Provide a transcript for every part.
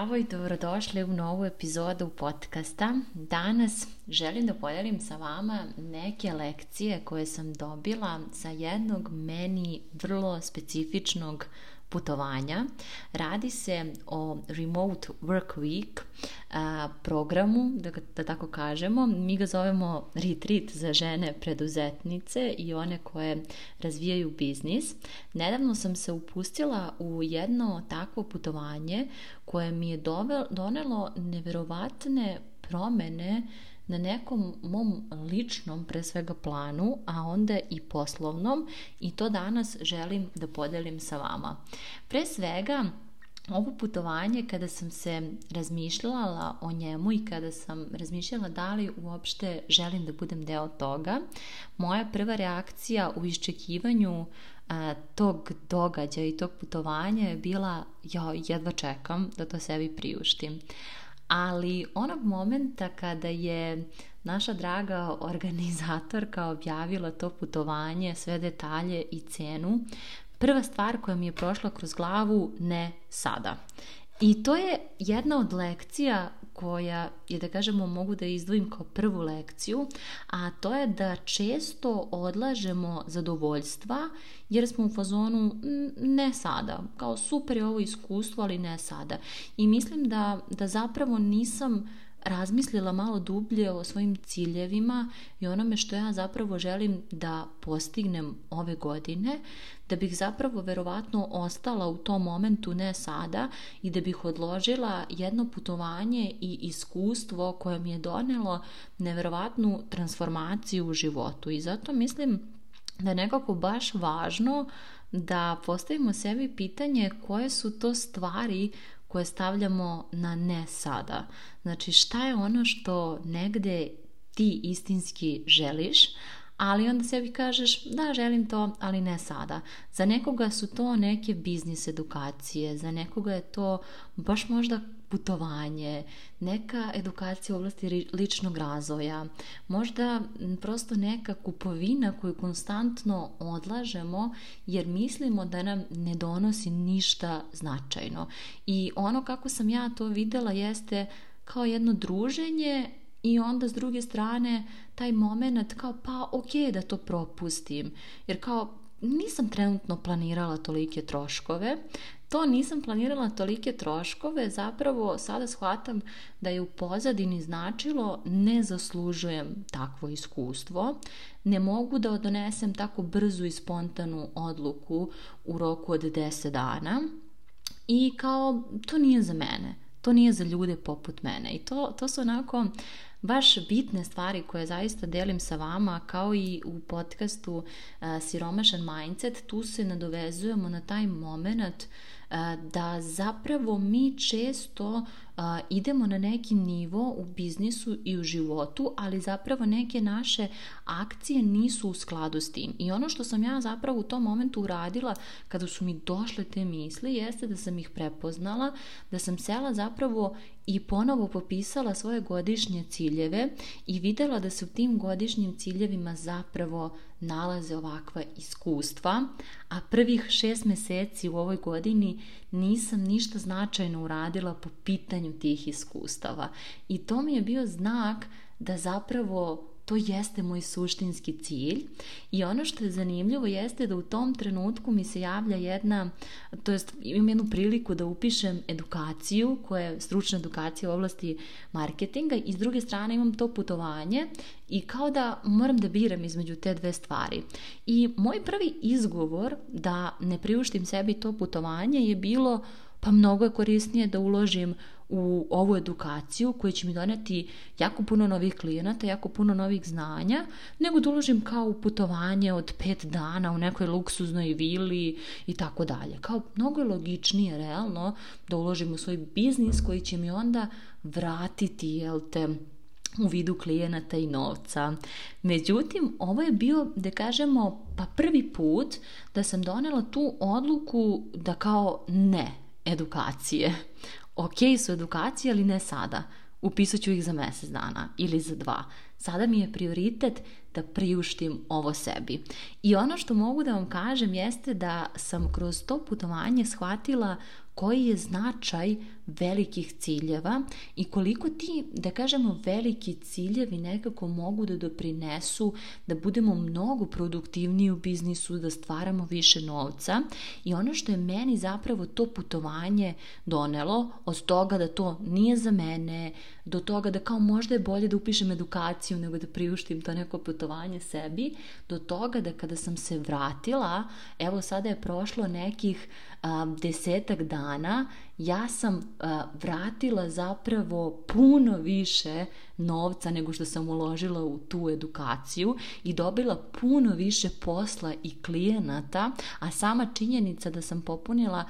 Avo i dobrodošli u novu epizodu podcasta. Danas želim da podelim sa vama neke lekcije koje sam dobila sa jednog meni vrlo specifičnog putovanja. Radi se o Remote Work Week programu, da, tako kažemo. Mi ga zovemo retreat za žene preduzetnice i one koje razvijaju biznis. Nedavno sam se upustila u jedno takvo putovanje koje mi je donelo neverovatne promene na nekom mom ličnom, pre svega, planu, a onda i poslovnom i to danas želim da podelim sa vama. Pre svega, ovo putovanje kada sam se razmišljala o njemu i kada sam razmišljala da li uopšte želim da budem deo toga, moja prva reakcija u iščekivanju tog događaja i tog putovanja je bila ja jedva čekam da to sebi priuštim ali onog momenta kada je naša draga organizatorka objavila to putovanje, sve detalje i cenu, prva stvar koja mi je prošla kroz glavu, ne sada. I to je jedna od lekcija koja je da kažemo mogu da izdvojim kao prvu lekciju, a to je da često odlažemo zadovoljstva jer smo u fazonu ne sada, kao super je ovo iskustvo, ali ne sada. I mislim da, da zapravo nisam razmislila malo dublje o svojim ciljevima i onome što ja zapravo želim da postignem ove godine, da bih zapravo verovatno ostala u tom momentu, ne sada, i da bih odložila jedno putovanje i iskustvo koje mi je donelo neverovatnu transformaciju u životu. I zato mislim da je nekako baš važno da postavimo sebi pitanje koje su to stvari koje stavljamo na ne sada. Znači šta je ono što negde ti istinski želiš, ali onda sebi kažeš da želim to, ali ne sada. Za nekoga su to neke biznis edukacije, za nekoga je to baš možda putovanje, neka edukacija u oblasti ličnog razvoja, možda prosto neka kupovina koju konstantno odlažemo jer mislimo da nam ne donosi ništa značajno. I ono kako sam ja to videla jeste kao jedno druženje i onda s druge strane taj moment kao pa ok da to propustim jer kao nisam trenutno planirala tolike troškove, to nisam planirala tolike troškove, zapravo sada shvatam da je u pozadini značilo ne zaslužujem takvo iskustvo, ne mogu da donesem tako brzu i spontanu odluku u roku od 10 dana i kao to nije za mene, to nije za ljude poput mene i to, to su onako baš bitne stvari koje zaista delim sa vama kao i u podcastu e, Siromašan mindset tu se nadovezujemo na taj moment da zapravo mi često idemo na neki nivo u biznisu i u životu, ali zapravo neke naše akcije nisu u skladu s tim. I ono što sam ja zapravo u tom momentu uradila kada su mi došle te misli jeste da sam ih prepoznala, da sam sela zapravo i ponovo popisala svoje godišnje ciljeve i videla da se u tim godišnjim ciljevima zapravo nalaze ovakva iskustva, a prvih šest meseci u ovoj godini nisam ništa značajno uradila po pitanju tih iskustava. I to mi je bio znak da zapravo to jeste moj suštinski cilj i ono što je zanimljivo jeste da u tom trenutku mi se javlja jedna, to jest imam jednu priliku da upišem edukaciju koja je stručna edukacija u oblasti marketinga i s druge strane imam to putovanje i kao da moram da biram između te dve stvari. I moj prvi izgovor da ne priuštim sebi to putovanje je bilo pa mnogo je korisnije da uložim u ovu edukaciju koja će mi doneti jako puno novih klijenata, jako puno novih znanja, nego da uložim kao u putovanje od pet dana u nekoj luksuznoj vili i tako dalje. Kao mnogo je logičnije realno da uložim u svoj biznis koji će mi onda vratiti, jel u vidu klijenata i novca. Međutim, ovo je bio, da kažemo, pa prvi put da sam donela tu odluku da kao ne edukacije ok su edukacije, ali ne sada. Upisat ću ih za mjesec dana ili za dva. Sada mi je prioritet da priuštim ovo sebi. I ono što mogu da vam kažem jeste da sam kroz to putovanje shvatila koji je značaj velikih ciljeva i koliko ti, da kažemo, veliki ciljevi nekako mogu da doprinesu da budemo mnogo produktivniji u biznisu, da stvaramo više novca i ono što je meni zapravo to putovanje donelo od toga da to nije za mene, do toga da kao možda je bolje da upišem edukaciju nego da priuštim to neko putovanje sebi, do toga da kada sam se vratila, evo sada je prošlo nekih a, desetak dana ja sam vratila zapravo puno više novca nego što sam uložila u tu edukaciju i dobila puno više posla i klijenata, a sama činjenica da sam popunila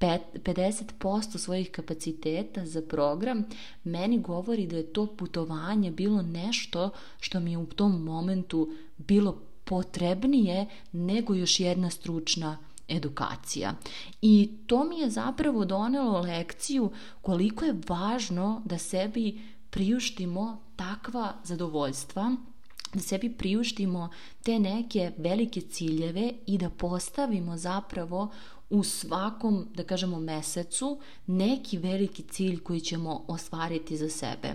50% svojih kapaciteta za program, meni govori da je to putovanje bilo nešto što mi je u tom momentu bilo potrebnije nego još jedna stručna edukacija. I to mi je zapravo donelo lekciju koliko je važno da sebi priuštimo takva zadovoljstva da sebi priuštimo te neke velike ciljeve i da postavimo zapravo u svakom, da kažemo, mesecu neki veliki cilj koji ćemo ostvariti za sebe.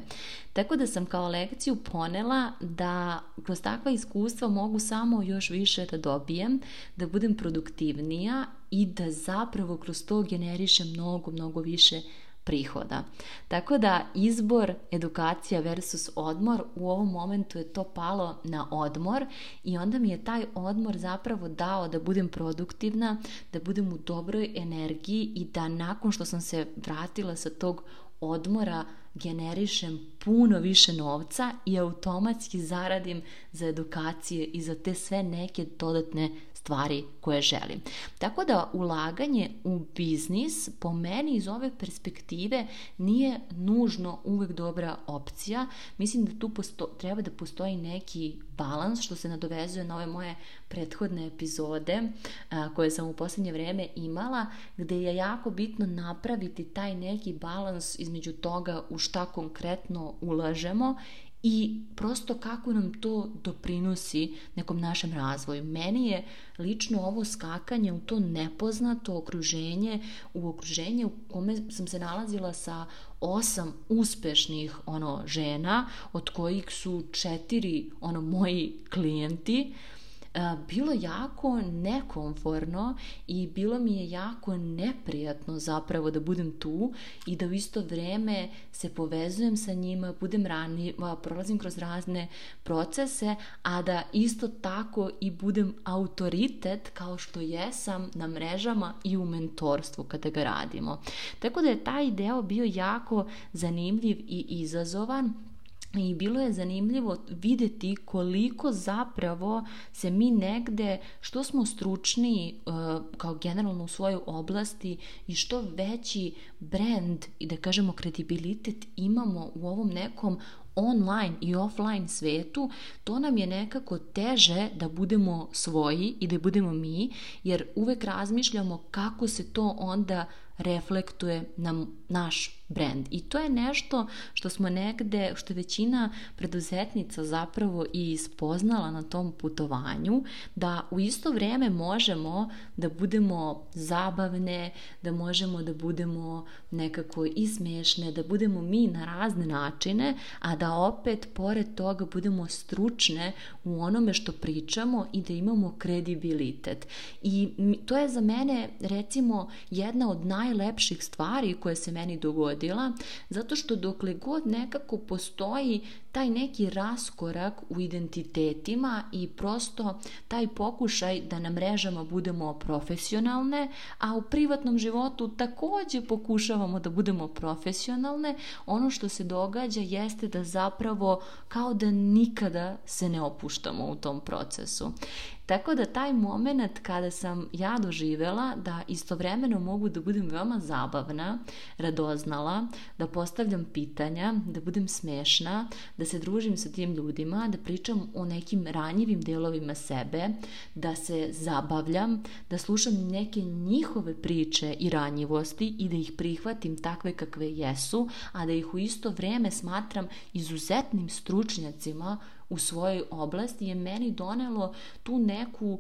Tako da sam kao lekciju ponela da kroz takva iskustva mogu samo još više da dobijem, da budem produktivnija i da zapravo kroz to generišem mnogo, mnogo više prihoda. Tako da izbor edukacija versus odmor u ovom momentu je to palo na odmor i onda mi je taj odmor zapravo dao da budem produktivna, da budem u dobroj energiji i da nakon što sam se vratila sa tog odmora generišem puno više novca i automatski zaradim za edukacije i za te sve neke dodatne stvari koje želim. Tako da ulaganje u biznis po meni iz ove perspektive nije nužno uvek dobra opcija. Mislim da tu treba da postoji neki balans što se nadovezuje na ove moje prethodne epizode koje sam u posljednje vrijeme imala gdje je jako bitno napraviti taj neki balans između toga u šta konkretno ulažemo i prosto kako nam to doprinosi nekom našem razvoju. Meni je lično ovo skakanje u to nepoznato okruženje, u okruženje u kome sam se nalazila sa osam uspešnih ono žena, od kojih su četiri ono moji klijenti, E, bilo jako nekomforno i bilo mi je jako neprijatno zapravo da budem tu i da u isto vreme se povezujem sa njima, budem rani, prolazim kroz razne procese, a da isto tako i budem autoritet kao što jesam na mrežama i u mentorstvu kada ga radimo. Tako da je taj deo bio jako zanimljiv i izazovan, i bilo je zanimljivo vidjeti koliko zapravo se mi negde, što smo stručniji e, kao generalno u svojoj oblasti i što veći brand i da kažemo kredibilitet imamo u ovom nekom online i offline svetu, to nam je nekako teže da budemo svoji i da budemo mi, jer uvek razmišljamo kako se to onda reflektuje na naš brand. I to je nešto što smo negde, što većina preduzetnica zapravo i spoznala na tom putovanju, da u isto vrijeme možemo da budemo zabavne, da možemo da budemo nekako i da budemo mi na razne načine, a da opet pored toga budemo stručne u onome što pričamo i da imamo kredibilitet. I to je za mene recimo jedna od najlepših stvari koje se meni dogodilo zato što dokle god nekako postoji taj neki raskorak u identitetima i prosto taj pokušaj da na mrežama budemo profesionalne, a u privatnom životu takođe pokušavamo da budemo profesionalne, ono što se događa jeste da zapravo kao da nikada se ne opuštamo u tom procesu. Tako da taj moment kada sam ja doživjela da istovremeno mogu da budem veoma zabavna, radoznala, da postavljam pitanja, da budem smešna, da se družim sa tim ljudima, da pričam o nekim ranjivim delovima sebe, da se zabavljam, da slušam neke njihove priče i ranjivosti i da ih prihvatim takve kakve jesu, a da ih u isto vrijeme smatram izuzetnim stručnjacima u svojoj oblasti je meni donelo tu neku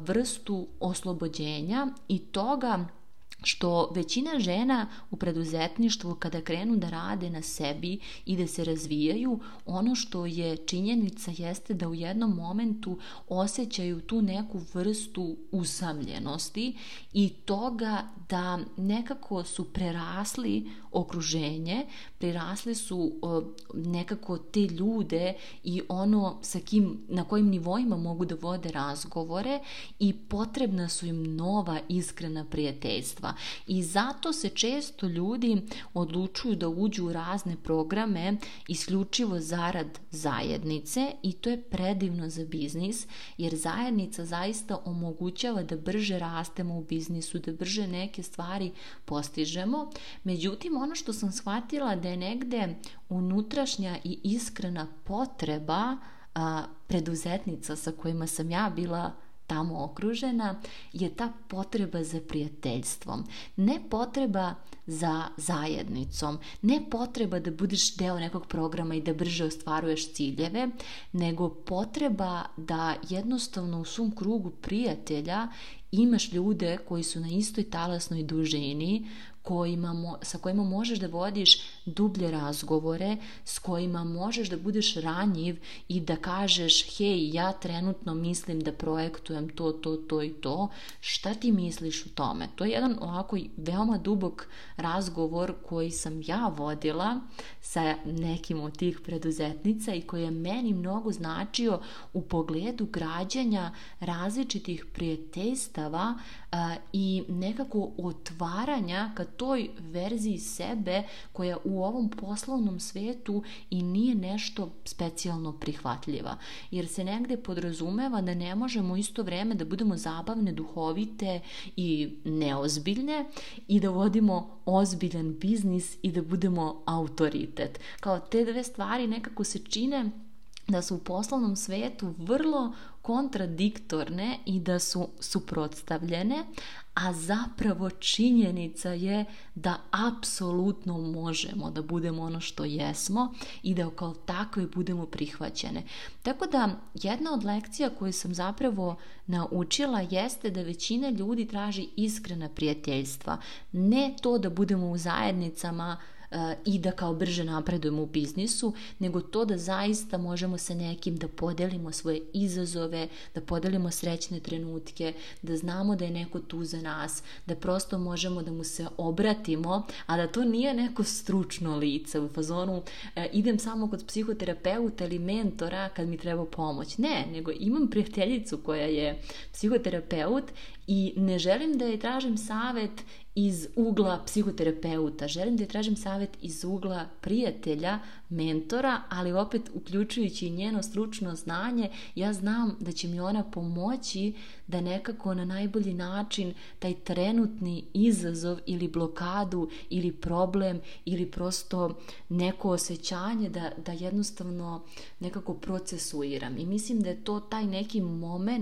vrstu oslobođenja i toga što većina žena u preduzetništvu kada krenu da rade na sebi i da se razvijaju, ono što je činjenica jeste da u jednom momentu osjećaju tu neku vrstu usamljenosti i toga da nekako su prerasli okruženje, prerasli su nekako te ljude i ono sa kim, na kojim nivoima mogu da vode razgovore i potrebna su im nova iskrena prijateljstva i zato se često ljudi odlučuju da uđu u razne programe isključivo zarad zajednice i to je predivno za biznis jer zajednica zaista omogućava da brže rastemo u biznisu, da brže neke stvari postižemo. Međutim, ono što sam shvatila da je negde unutrašnja i iskrena potreba a, preduzetnica sa kojima sam ja bila tamo okružena je ta potreba za prijateljstvom, ne potreba za zajednicom, ne potreba da budeš deo nekog programa i da brže ostvaruješ ciljeve, nego potreba da jednostavno u svom krugu prijatelja imaš ljude koji su na istoj talasnoj dužini, kojima sa kojima možeš da vodiš dublje razgovore, s kojima možeš da budeš ranjiv i da kažeš hej, ja trenutno mislim da projektujem to, to, to i to, šta ti misliš o tome? To je jedan ovako veoma dubok razgovor koji sam ja vodila sa nekim od tih preduzetnica i koji je meni mnogo značio u pogledu građanja različitih prijateljstava i nekako otvaranja ka toj verziji sebe koja u ovom poslovnom svetu i nije nešto specijalno prihvatljiva. Jer se negde podrazumeva da ne možemo isto vreme da budemo zabavne, duhovite i neozbiljne i da vodimo ozbiljan biznis i da budemo autoritet. Kao te dve stvari nekako se čine da su u poslovnom svijetu vrlo kontradiktorne i da su suprotstavljene, a zapravo činjenica je da apsolutno možemo da budemo ono što jesmo i da kao takve budemo prihvaćene. Tako da jedna od lekcija koju sam zapravo naučila jeste da većina ljudi traži iskrena prijateljstva, ne to da budemo u zajednicama E, i da kao brže napredujemo u biznisu, nego to da zaista možemo sa nekim da podelimo svoje izazove, da podelimo srećne trenutke, da znamo da je neko tu za nas, da prosto možemo da mu se obratimo, a da to nije neko stručno lice u fazonu e, idem samo kod psihoterapeuta ili mentora kad mi treba pomoć. Ne, nego imam prijateljicu koja je psihoterapeut i ne želim da je tražim savet iz ugla psihoterapeuta, želim da tražim savjet iz ugla prijatelja mentora, ali opet uključujući i njeno stručno znanje, ja znam da će mi ona pomoći da nekako na najbolji način taj trenutni izazov ili blokadu ili problem ili prosto neko osjećanje da, da jednostavno nekako procesuiram. I mislim da je to taj neki moment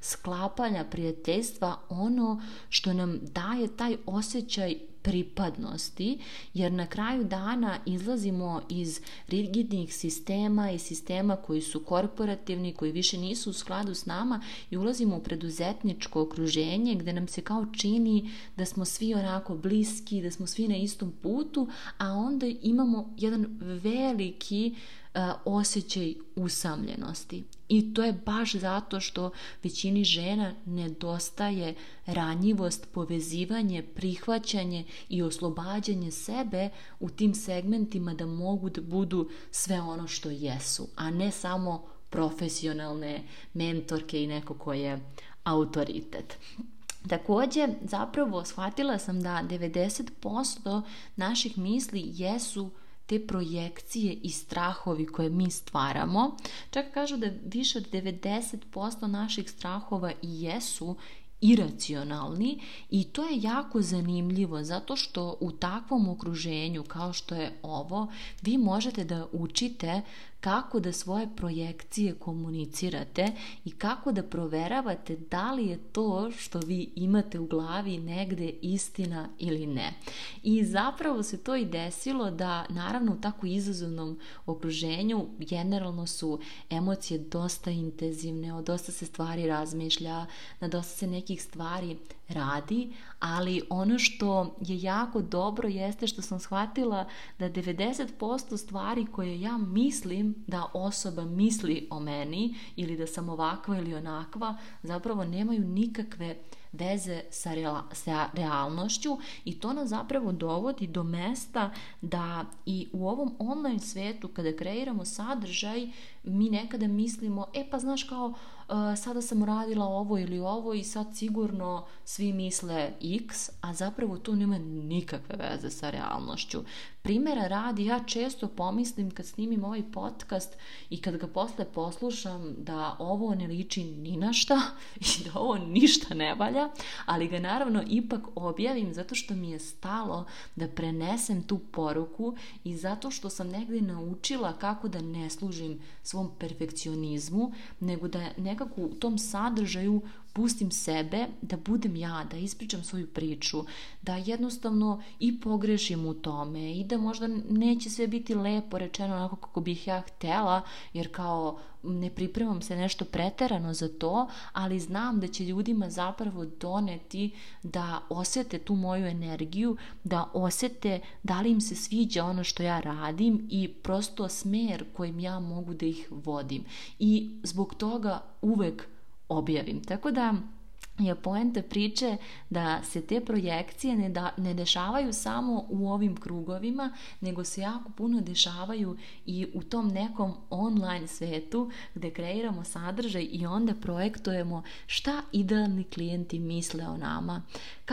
sklapanja prijateljstva ono što nam daje taj osjećaj pripadnosti, jer na kraju dana izlazimo iz rigidnih sistema i sistema koji su korporativni, koji više nisu u skladu s nama i ulazimo u preduzetničko okruženje gde nam se kao čini da smo svi onako bliski, da smo svi na istom putu, a onda imamo jedan veliki E, osjećaj usamljenosti. I to je baš zato što većini žena nedostaje ranjivost, povezivanje, prihvaćanje i oslobađanje sebe u tim segmentima da mogu da budu sve ono što jesu, a ne samo profesionalne mentorke i neko ko je autoritet. Također, zapravo shvatila sam da 90% naših misli jesu te projekcije i strahovi koje mi stvaramo. Čak kažu da više od 90% naših strahova i jesu iracionalni i to je jako zanimljivo zato što u takvom okruženju kao što je ovo vi možete da učite kako da svoje projekcije komunicirate i kako da proveravate da li je to što vi imate u glavi negde istina ili ne. I zapravo se to i desilo da naravno u tako izazovnom okruženju generalno su emocije dosta intenzivne, o dosta se stvari razmišlja, na dosta se nekih stvari radi, ali ono što je jako dobro jeste što sam shvatila da 90% stvari koje ja mislim da osoba misli o meni ili da sam ovakva ili onakva, zapravo nemaju nikakve veze sa, realnošću i to nas zapravo dovodi do mesta da i u ovom online svetu kada kreiramo sadržaj mi nekada mislimo, e pa znaš kao uh, sada sam radila ovo ili ovo i sad sigurno svi misle x, a zapravo to nema nikakve veze sa realnošću. Primjera radi, ja često pomislim kad snimim ovaj podcast i kad ga posle poslušam da ovo ne liči ni na šta i da ovo ništa ne valja, ali ga naravno ipak objavim zato što mi je stalo da prenesem tu poruku i zato što sam negdje naučila kako da ne služim svom perfekcionizmu, nego da nekako u tom sadržaju pustim sebe da budem ja, da ispričam svoju priču, da jednostavno i pogrešim u tome i da možda neće sve biti lepo rečeno onako kako bih ja htela, jer kao ne pripremam se nešto preterano za to, ali znam da će ljudima zapravo doneti da osete tu moju energiju, da osete da li im se sviđa ono što ja radim i prosto smer kojim ja mogu da ih vodim. I zbog toga uvek objavim. Tako da je poenta priče da se te projekcije ne, dešavaju samo u ovim krugovima, nego se jako puno dešavaju i u tom nekom online svetu gdje kreiramo sadržaj i onda projektujemo šta idealni klijenti misle o nama,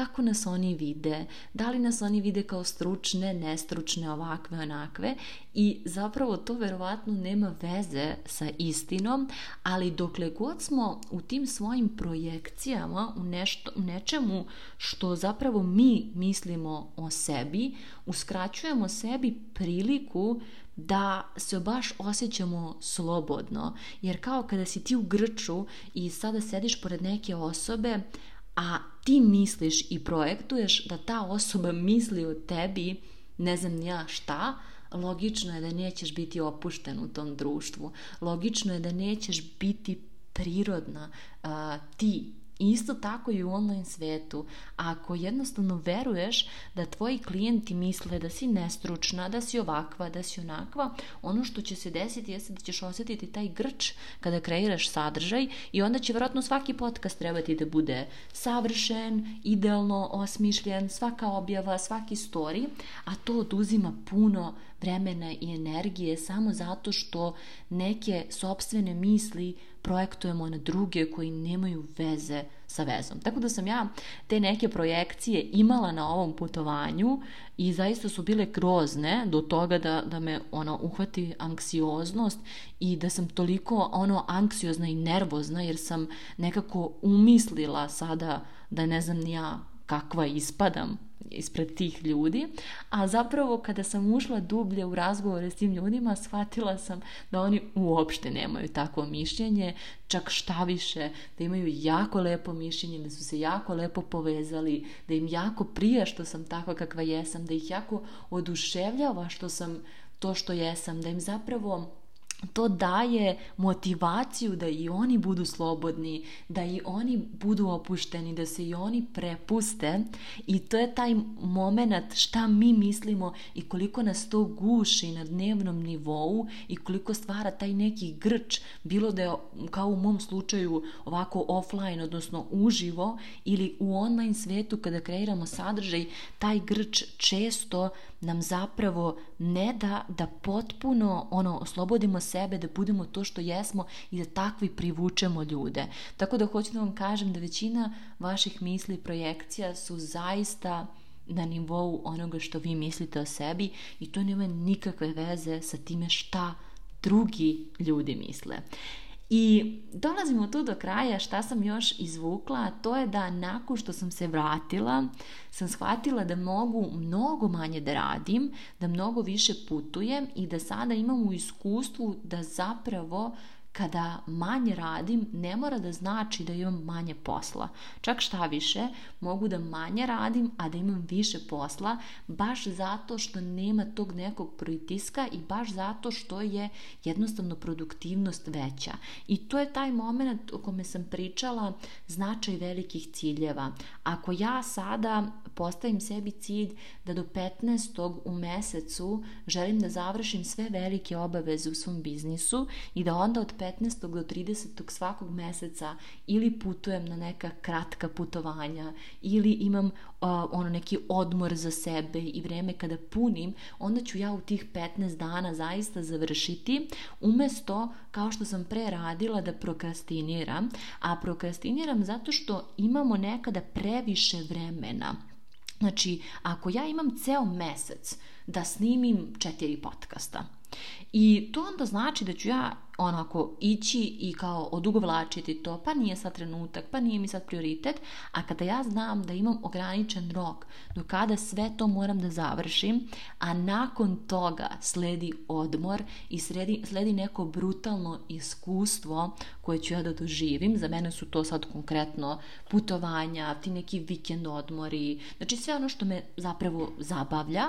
kako nas oni vide, da li nas oni vide kao stručne, nestručne, ovakve, onakve i zapravo to verovatno nema veze sa istinom, ali dokle god smo u tim svojim projekcijama, u, nešto, u nečemu što zapravo mi mislimo o sebi, uskraćujemo sebi priliku da se baš osjećamo slobodno. Jer kao kada si ti u grču i sada sediš pored neke osobe, a ti misliš i projektuješ da ta osoba misli o tebi ne znam ja šta, logično je da nećeš biti opušten u tom društvu, logično je da nećeš biti prirodna, ti isto tako i u online svetu. Ako jednostavno veruješ da tvoji klijenti misle da si nestručna, da si ovakva, da si onakva, ono što će se desiti jeste da ćeš osjetiti taj grč kada kreiraš sadržaj i onda će vjerojatno svaki podcast trebati da bude savršen, idealno osmišljen, svaka objava, svaki story, a to oduzima puno vremena i energije samo zato što neke sobstvene misli projektujemo na druge koji nemaju veze sa vezom. Tako da sam ja te neke projekcije imala na ovom putovanju i zaista su bile grozne do toga da, da me ono uhvati anksioznost i da sam toliko ono anksiozna i nervozna jer sam nekako umislila sada da ne znam ni ja kakva ispadam ispred tih ljudi, a zapravo kada sam ušla dublje u razgovore s tim ljudima, shvatila sam da oni uopšte nemaju takvo mišljenje, čak šta više, da imaju jako lepo mišljenje, da su se jako lepo povezali, da im jako prija što sam takva kakva jesam, da ih jako oduševljava što sam to što jesam, da im zapravo to daje motivaciju da i oni budu slobodni, da i oni budu opušteni, da se i oni prepuste i to je taj moment šta mi mislimo i koliko nas to guši na dnevnom nivou i koliko stvara taj neki grč, bilo da je kao u mom slučaju ovako offline, odnosno uživo ili u online svijetu kada kreiramo sadržaj, taj grč često nam zapravo ne da da potpuno ono oslobodimo sebe, da budemo to što jesmo i da takvi privučemo ljude. Tako da hoću da vam kažem da većina vaših misli i projekcija su zaista na nivou onoga što vi mislite o sebi i to nema nikakve veze sa time šta drugi ljudi misle. I dolazimo tu do kraja, šta sam još izvukla, to je da nakon što sam se vratila, sam shvatila da mogu mnogo manje da radim, da mnogo više putujem i da sada imam u iskustvu da zapravo kada manje radim ne mora da znači da imam manje posla. Čak šta više, mogu da manje radim, a da imam više posla, baš zato što nema tog nekog pritiska i baš zato što je jednostavno produktivnost veća. I to je taj moment o kome sam pričala, značaj velikih ciljeva. Ako ja sada postavim sebi cilj da do 15. u mesecu želim da završim sve velike obaveze u svom biznisu i da onda od 15 15. do 30. svakog meseca ili putujem na neka kratka putovanja ili imam ono neki odmor za sebe i vreme kada punim, onda ću ja u tih 15 dana zaista završiti umesto kao što sam pre radila da prokrastiniram, a prokrastiniram zato što imamo nekada previše vremena. Znači, ako ja imam ceo mesec da snimim četiri podcasta, i to onda znači da ću ja onako ići i kao odugovlačiti to, pa nije sad trenutak, pa nije mi sad prioritet, a kada ja znam da imam ograničen rok, do kada sve to moram da završim, a nakon toga sledi odmor i sledi, sledi neko brutalno iskustvo koje ću ja da doživim, za mene su to sad konkretno putovanja, ti neki vikend odmori, znači sve ono što me zapravo zabavlja,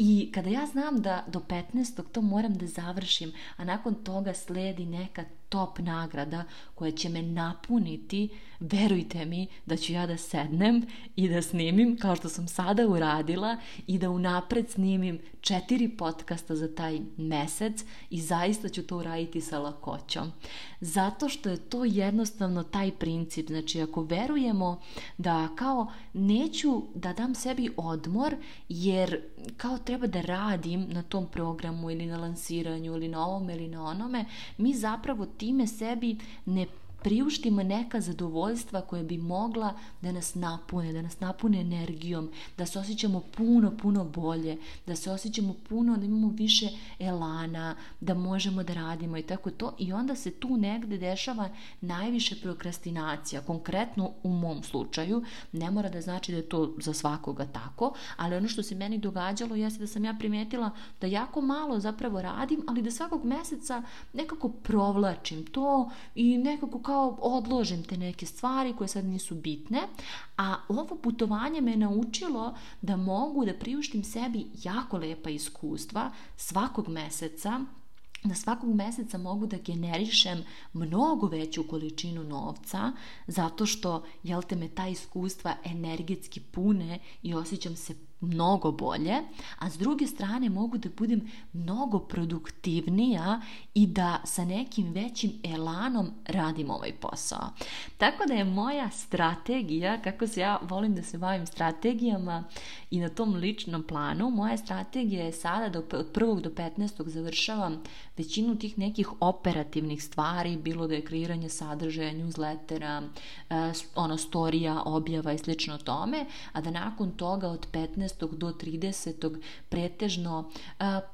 i kada ja znam da do 15. to moram da završim, a nakon toga sledi neka top nagrada koja će me napuniti, verujte mi da ću ja da sednem i da snimim kao što sam sada uradila i da unapred snimim četiri podcasta za taj mesec i zaista ću to uraditi sa lakoćom. Zato što je to jednostavno taj princip, znači ako verujemo da kao neću da dam sebi odmor jer kao treba da radim na tom programu ili na lansiranju ili na ovome ili na onome, mi zapravo time sebi ne priuštimo neka zadovoljstva koja bi mogla da nas napune, da nas napune energijom, da se osjećamo puno, puno bolje, da se osjećamo puno, da imamo više elana, da možemo da radimo i tako to. I onda se tu negde dešava najviše prokrastinacija. Konkretno u mom slučaju, ne mora da znači da je to za svakoga tako, ali ono što se meni događalo jeste da sam ja primetila da jako malo zapravo radim, ali da svakog meseca nekako provlačim to i nekako kao odložim te neke stvari koje sad nisu bitne, a ovo putovanje me naučilo da mogu da priuštim sebi jako lepa iskustva svakog meseca, na svakog meseca mogu da generišem mnogo veću količinu novca zato što, jel te me ta iskustva energetski pune i osjećam se mnogo bolje, a s druge strane mogu da budem mnogo produktivnija i da sa nekim većim elanom radim ovaj posao. Tako da je moja strategija, kako se ja volim da se bavim strategijama i na tom ličnom planu, moja strategija je sada da od 1. do 15. završavam većinu tih nekih operativnih stvari, bilo da je kreiranje sadržaja, newslettera, e, ono storija, objava i slično tome, a da nakon toga od 15 do 30. pretežno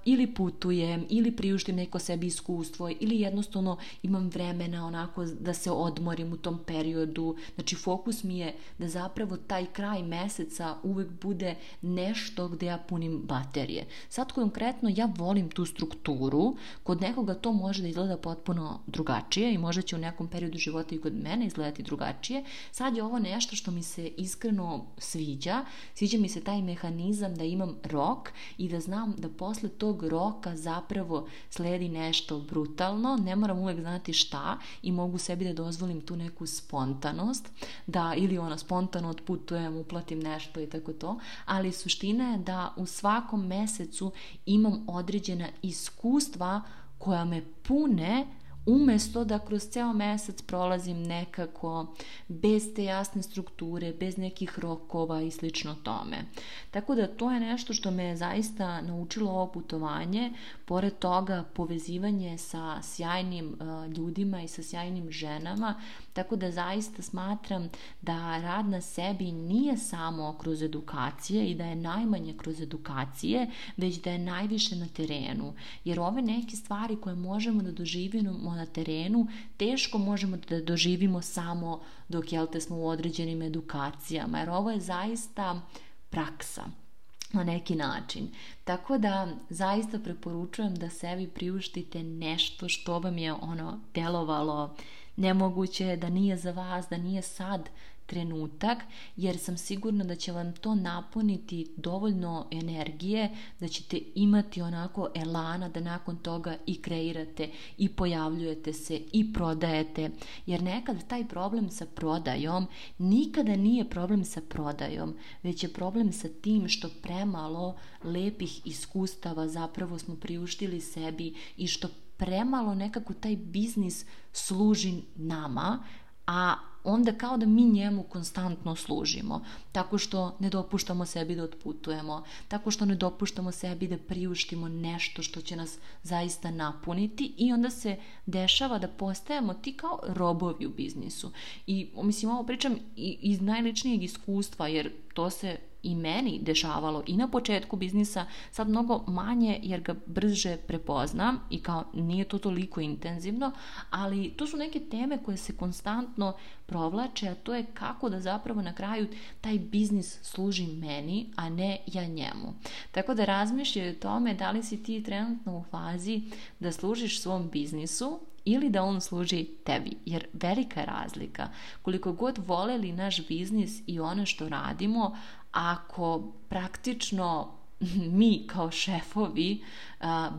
ili putujem ili priuštim neko sebi iskustvo ili jednostavno imam vremena onako da se odmorim u tom periodu. Znači fokus mi je da zapravo taj kraj meseca uvek bude nešto gde ja punim baterije. Sad konkretno ja volim tu strukturu, kod nekoga to može da izgleda potpuno drugačije i možda će u nekom periodu života i kod mene izgledati drugačije. Sad je ovo nešto što mi se iskreno sviđa, sviđa mi se taj mehanizam mehanizam da imam rok i da znam da posle tog roka zapravo sledi nešto brutalno, ne moram uvek znati šta i mogu sebi da dozvolim tu neku spontanost, da ili ona spontano otputujem, uplatim nešto i tako to, ali suština je da u svakom mesecu imam određena iskustva koja me pune umesto da kroz ceo mesec prolazim nekako bez te jasne strukture, bez nekih rokova i slično tome. Tako da to je nešto što me je zaista naučilo ovo putovanje, Pored toga, povezivanje sa sjajnim e, ljudima i sa sjajnim ženama, tako da zaista smatram da rad na sebi nije samo kroz edukacije i da je najmanje kroz edukacije, već da je najviše na terenu. Jer ove neke stvari koje možemo da doživimo na terenu, teško možemo da doživimo samo dok jel smo u određenim edukacijama, jer ovo je zaista praksa na neki način. Tako da zaista preporučujem da sebi priuštite nešto što vam je ono delovalo nemoguće, da nije za vas, da nije sad trenutak jer sam sigurna da će vam to napuniti dovoljno energije da ćete imati onako elana da nakon toga i kreirate i pojavljujete se i prodajete jer nekad taj problem sa prodajom nikada nije problem sa prodajom već je problem sa tim što premalo lepih iskustava zapravo smo priuštili sebi i što premalo nekako taj biznis služi nama a onda kao da mi njemu konstantno služimo, tako što ne dopuštamo sebi da otputujemo, tako što ne dopuštamo sebi da priuštimo nešto što će nas zaista napuniti i onda se dešava da postajemo ti kao robovi u biznisu. I mislim, ovo pričam iz najličnijeg iskustva, jer to se i meni dešavalo i na početku biznisa, sad mnogo manje jer ga brže prepoznam i kao nije to toliko intenzivno, ali to su neke teme koje se konstantno provlače, a to je kako da zapravo na kraju taj biznis služi meni, a ne ja njemu. Tako da razmišljaj o tome da li si ti trenutno u fazi da služiš svom biznisu ili da on služi tebi, jer velika razlika. Koliko god voleli naš biznis i ono što radimo, ako praktično mi kao šefovi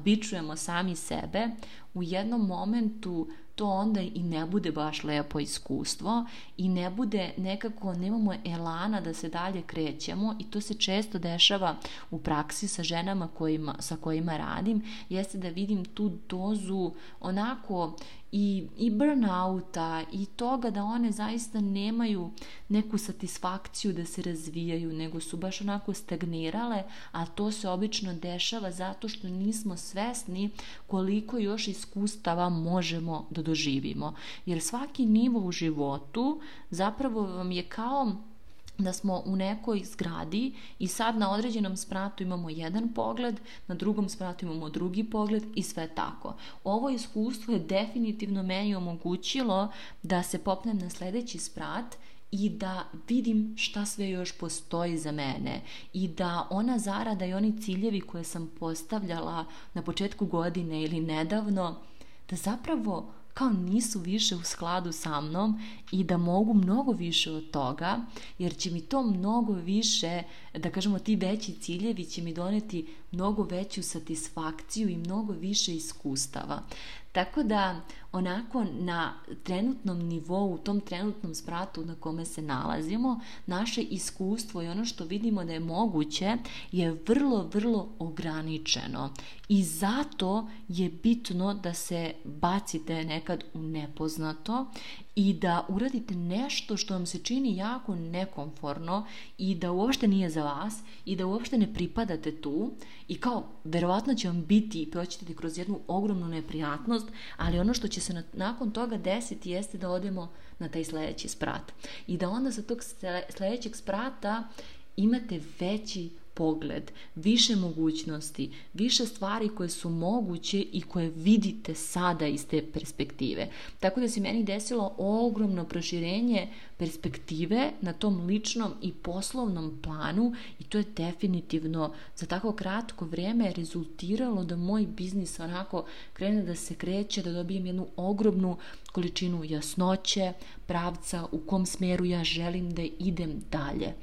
bičujemo sami sebe, u jednom momentu to onda i ne bude baš lepo iskustvo i ne bude nekako, nemamo elana da se dalje krećemo i to se često dešava u praksi sa ženama kojima, sa kojima radim, jeste da vidim tu dozu onako i, i burnouta i toga da one zaista nemaju neku satisfakciju da se razvijaju, nego su baš onako stagnirale, a to se obično dešava zato što nismo svesni koliko još iskustava možemo da doživimo. Jer svaki nivo u životu zapravo vam je kao da smo u nekoj zgradi i sad na određenom spratu imamo jedan pogled, na drugom spratu imamo drugi pogled i sve tako. Ovo iskustvo je definitivno meni omogućilo da se popnem na sljedeći sprat i da vidim šta sve još postoji za mene i da ona zarada i oni ciljevi koje sam postavljala na početku godine ili nedavno, da zapravo kao nisu više u skladu sa mnom i da mogu mnogo više od toga jer će mi to mnogo više da kažemo ti veći ciljevi će mi doneti mnogo veću satisfakciju i mnogo više iskustava. Tako da onako na trenutnom nivou, u tom trenutnom spratu na kome se nalazimo, naše iskustvo i ono što vidimo da je moguće je vrlo, vrlo ograničeno. I zato je bitno da se bacite nekad u nepoznato i da uradite nešto što vam se čini jako nekomforno i da uopšte nije za vas i da uopšte ne pripadate tu i kao verovatno će vam biti i proćete kroz jednu ogromnu neprijatnost, ali ono što će se nakon toga desiti jeste da odemo na taj sledeći sprat i da onda sa tog sledećeg sprata imate veći pogled, više mogućnosti, više stvari koje su moguće i koje vidite sada iz te perspektive. Tako da se meni desilo ogromno proširenje perspektive na tom ličnom i poslovnom planu i to je definitivno za tako kratko vrijeme rezultiralo da moj biznis onako krene da se kreće, da dobijem jednu ogromnu količinu jasnoće, pravca, u kom smjeru ja želim da idem dalje.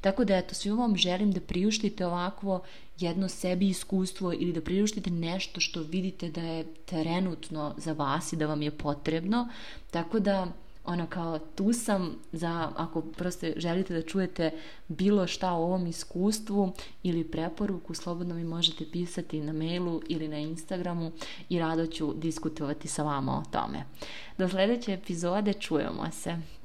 Tako da eto, svima vam želim da priuštite ovakvo jedno sebi iskustvo ili da priuštite nešto što vidite da je trenutno za vas i da vam je potrebno. Tako da ona kao tu sam za ako prosto želite da čujete bilo šta o ovom iskustvu ili preporuku slobodno mi možete pisati na mailu ili na Instagramu i rado ću diskutovati sa vama o tome. Do sljedeće epizode čujemo se.